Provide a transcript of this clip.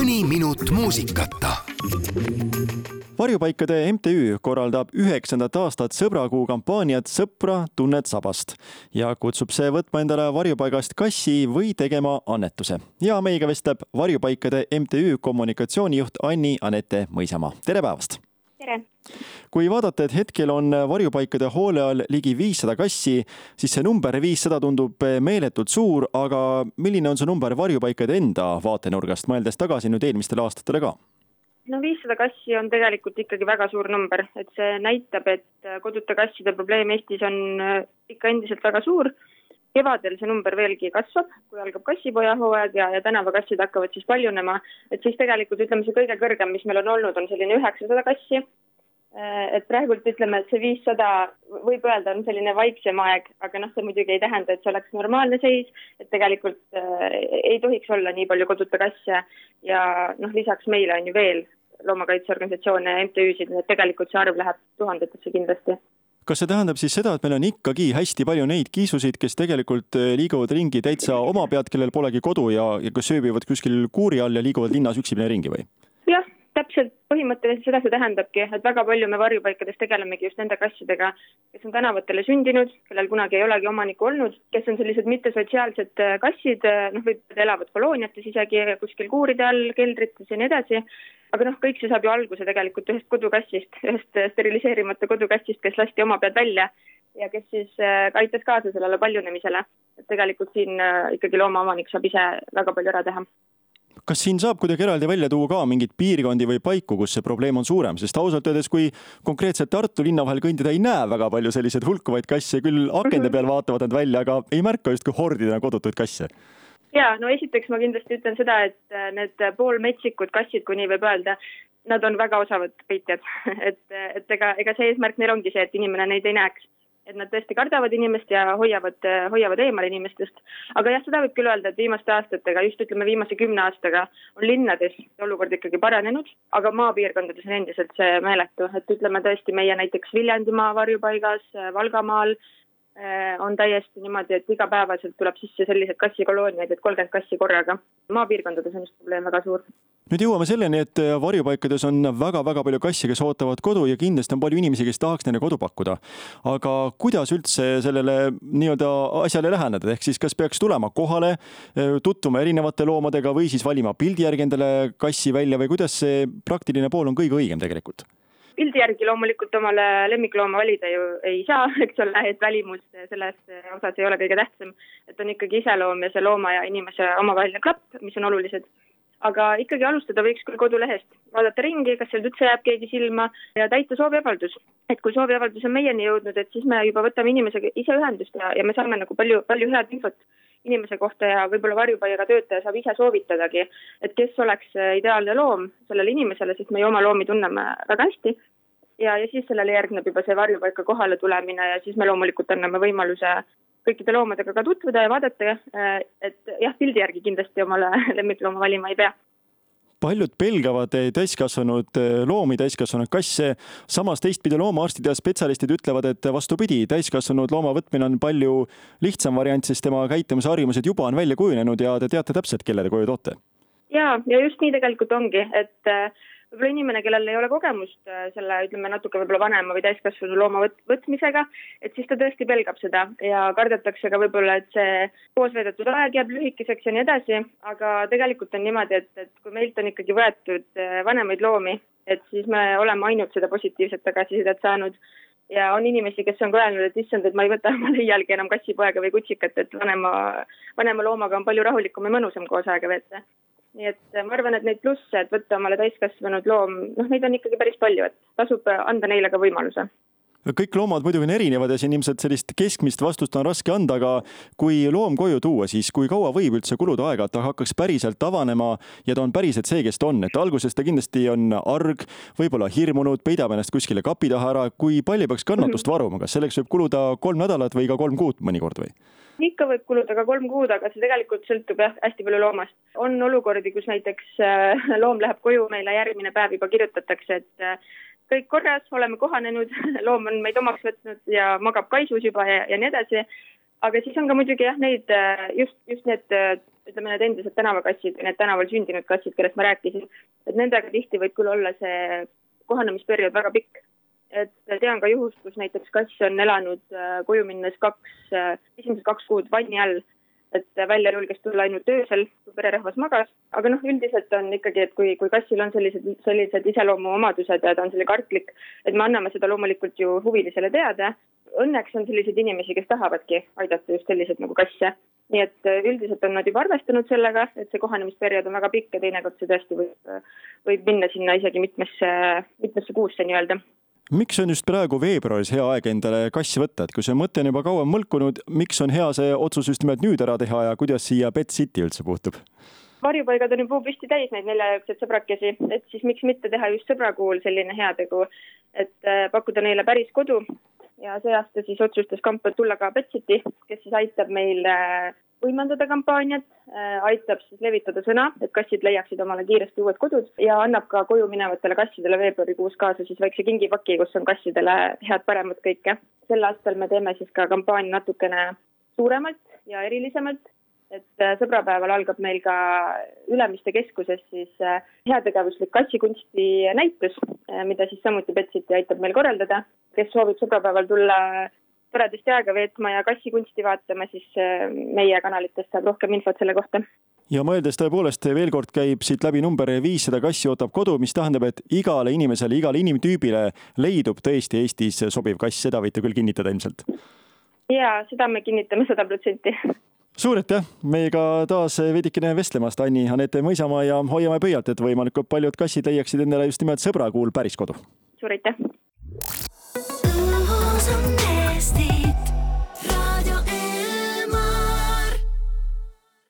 mõni minut muusikata varjupaikade MTÜ korraldab üheksandat aastat sõbrakuu kampaaniat Sõpra tunned sabast ja kutsub see võtma endale varjupaigast kassi või tegema annetuse. ja meiega vestleb varjupaikade MTÜ kommunikatsioonijuht Anni-Anette Mõisamaa, tere päevast! Tere! kui vaadata, et hetkel on varjupaikade hoole all ligi viissada kassi, siis see number viissada tundub meeletult suur, aga milline on see number varjupaikade enda vaatenurgast, mõeldes tagasi nüüd eelmistele aastatele ka? no viissada kassi on tegelikult ikkagi väga suur number, et see näitab, et koduta kasside probleem Eestis on ikka endiselt väga suur. Kevadel see number veelgi kasvab, kui algab kassipoja hooaeg ja, ja tänavakassid hakkavad siis paljunema, et siis tegelikult ütleme, see kõige kõrgem, mis meil on olnud, on selline üheksasada kassi. Et praegult ütleme, et see viissada võib öelda, on selline vaiksem aeg, aga noh, see muidugi ei tähenda, et see oleks normaalne seis, et tegelikult äh, ei tohiks olla nii palju koduta kasse. Ja noh, lisaks meile on ju veel loomakaitseorganisatsioone ja MTÜ-sid, nii et tegelikult see arv läheb tuhandetesse kindlasti kas see tähendab siis seda, et meil on ikkagi hästi palju neid kiisusid, kes tegelikult äh, liiguvad ringi täitsa oma pead, kellel polegi kodu ja, ja kes ööbivad kuskil kuuri all ja liiguvad linnas üksipidi ringi või? Täpselt põhimõtteliselt seda see tähendabki, et väga palju me varjupaikades tegelemegi just nende kassidega, kes on tänavatele sündinud, kellel kunagi ei olegi omanikku olnud, kes on sellised mittesotsiaalsed äh, kassid, äh, noh, võib-olla elavad kolooniates isegi kuskil kuuride all, keldrites ja nii edasi, aga noh, kõik see saab ju alguse tegelikult ühest kodukassist, ühest äh, steriliseerimata kodukassist, kes lasti oma pead välja ja kes siis aitas kaasa sellele paljunemisele. et tegelikult siin ikkagi loomaomanik saab ise väga palju ära teha kas siin saab kuidagi eraldi välja tuua ka mingeid piirkondi või paiku, kus see probleem on suurem, sest ausalt öeldes, kui konkreetselt Tartu linna vahel kõndida ei näe väga palju selliseid hulkuvaid kasse, küll akende mhm. peal vaatavad nad välja, aga ei märka justkui hordidena kodutuid kasse. Ja no esiteks ma kindlasti ütlen seda, et äh, need poolmetsikud kassid, kui nii võib öelda, nad on väga osavad peitjad. Et, et ega, ega see eesmärk neil ongi see, et inimene neid ei näeks et nad tõesti kardavad inimest ja hoiavad, hoiavad eemal inimestest. aga jah, seda võib küll öelda, et viimaste aastatega, just ütleme viimase kümne aastaga on linnades olukord ikkagi paranenud, aga maapiirkondades on endiselt see meeletu, et ütleme tõesti meie näiteks Viljandimaa varjupaigas, Valgamaal eh, on täiesti niimoodi, et igapäevaselt tuleb sisse selliseid kassikolooniaid, et kolmkümmend kassi korraga. maapiirkondades on just probleem väga suur nüüd jõuame selleni, et äh, varjupaikades on väga-väga palju kasse, kes ootavad kodu ja kindlasti on palju inimesi, kes tahaks neile kodu pakkuda. aga kuidas üldse sellele nii-öelda asjale läheneda, ehk siis kas peaks tulema kohale, äh, tutvuma erinevate loomadega või siis valima pildi järgi endale kassi välja või kuidas see praktiline pool on kõige õigem tegelikult? Pildi järgi loomulikult omale lemmiklooma valida ju ei saa, eks ole, et välimus selles osas ei ole kõige tähtsam. et on ikkagi iseloom ja see looma ja inimese omavaheline klapp, mis on olulised aga ikkagi alustada võiks küll kodulehest, vaadata ringi, kas sealt üldse jääb keegi silma ja täita sooviavaldus. et kui sooviavaldus on meieni jõudnud, et siis me juba võtame inimesega ise ühendust ja, ja me saame nagu palju, palju head infot inimese kohta ja võib-olla varjupaiga töötaja saab ise soovitadagi, et kes oleks ideaalne loom sellele inimesele, sest me ju oma loomi tunneme väga hästi. ja, ja siis sellele järgneb juba see varjupaika kohale tulemine ja siis me loomulikult anname võimaluse kõikide loomadega ka tutvuda ja vaadata, äh, et jah, pildi järgi kindlasti omale lemmiklooma valima ei pea paljud pelgavad täiskasvanud äh, loomi, täiskasvanud kasse. samas teistpidi loomaarstid ja spetsialistid ütlevad, et vastupidi, täiskasvanud looma võtmine on palju lihtsam variant, sest tema käitumisharjumused juba on välja kujunenud ja te teate täpselt, kelle te koju toote. ja, ja just nii tegelikult ongi, et äh, võib-olla inimene, kellel ei ole kogemust äh, selle, ütleme natuke võib-olla vanema või täiskasvanu looma võt-, võtmisega, et siis ta tõesti pelgab seda ja kardetakse ka võib-olla, et see koos veedetud aeg jääb lühikeseks ja nii edasi, aga tegelikult on niimoodi, et, et kui meilt on ikkagi võetud äh, vanemaid loomi, et siis me oleme ainult seda positiivset tagasisidet saanud. Ja on inimesi, kes on ka öelnud, et issand, et ma ei võta omale iialgi enam kassipoega või kutsikat, et vanema, vanema loomaga on palju rahulikum ja mõnusam koos aega veeta nii et äh, ma arvan, et neid plusse, et võtta omale täiskasvanud loom, noh, neid on ikkagi päris palju, et tasub äh, anda neile ka võimaluse kõik loomad muidugi on erinevad ja siin ilmselt sellist keskmist vastust on raske anda, aga kui loom koju tuua, siis kui kaua võib üldse kuluda aega, et ta hakkaks päriselt avanema ja ta on päriselt see, kes ta on, et alguses ta kindlasti on arg, võib-olla hirmunud, peidab ennast kuskile kapi taha ära, kui palju peaks kannatust varuma, kas selleks võib kuluda kolm nädalat või ka kolm kuud mõnikord või? ikka võib kuluda ka kolm kuud, aga see tegelikult sõltub jah, hästi palju loomast. on olukordi, kus näiteks äh, loom läheb koju, meile järgmine päev juba kirjutatakse, et äh, kõik korras, oleme kohanenud, loom on meid omaks võtnud ja magab kaisus juba ja, ja nii edasi. aga siis on ka muidugi jah, neid just, just need ütleme, need endised tänavakassid, need tänaval sündinud kassid, kellest ma rääkisin, et nendega tihti võib küll olla see kohanemisperiood väga pikk. Et tean ka juhust, kus näiteks kass on elanud koju minnes kaks, esimesed kaks kuud vanni all. Et välja julges tulla ainult öösel, pererahvas magas, aga noh, üldiselt on ikkagi, et kui, kui kassil on sellised, sellised iseloomuomadused ja ta on selline kartlik, et me anname seda loomulikult ju huvilisele teada. Õnneks on selliseid inimesi, kes tahavadki aidata just selliseid nagu kasse. nii et äh, üldiselt on nad juba arvestanud sellega, et see kohanemisperiood on väga pikk ja teinekord see tõesti võib, võib minna sinna isegi mitmesse, mitmesse kuusse nii-öelda miks on just praegu veebruaris hea aeg endale kassi võtta, et kui see mõte on juba kaua mõlkunud, miks on hea see otsus just nimelt nüüd ära teha ja kuidas siia Pet City üldse puutub? varjupaigad on ju puu püsti täis neid neljajalgseid sõbrakesi, et siis miks mitte teha just sõbrakuul selline heategu, et äh, pakkuda neile päris kodu. Ja see aasta siis otsustas Kampo tulla ka Pet City, kes siis aitab meil äh, võimendada kampaaniat, äh, aitab siis levitada sõna, et kassid leiaksid omale kiiresti uued kodud ja annab ka koju minevatele kassidele veebruarikuus kaasa siis väikse kingipaki, kus on kassidele head-paremat kõike. sel aastal me teeme siis ka kampaania natukene suuremalt ja erilisemalt, et äh, sõbrapäeval algab meil ka Ülemiste keskuses siis äh, heategevuslik kassikunsti näitus, mida siis samuti Betsiti aitab meil korraldada. kes soovib sõbrapäeval tulla toredasti aega veetma ja kassikunsti vaatama, siis äh, meie kanalitest saab rohkem infot selle kohta. ja mõeldes tõepoolest veel kord käib siit läbi number viissada kassi ootab kodu, mis tähendab, et igale inimesele, igale inimtüübile leidub tõesti Eestis sobiv kass, seda võite küll kinnitada ilmselt. ja seda me kinnitame sada protsenti suur aitäh meiega taas veidikene vestlemast, Anni Anette Mõisamaa ja hoiame pöialt, et võimalikult paljud kassid leiaksid endale just nimelt sõbrakuul päris kodu. suur aitäh! stay.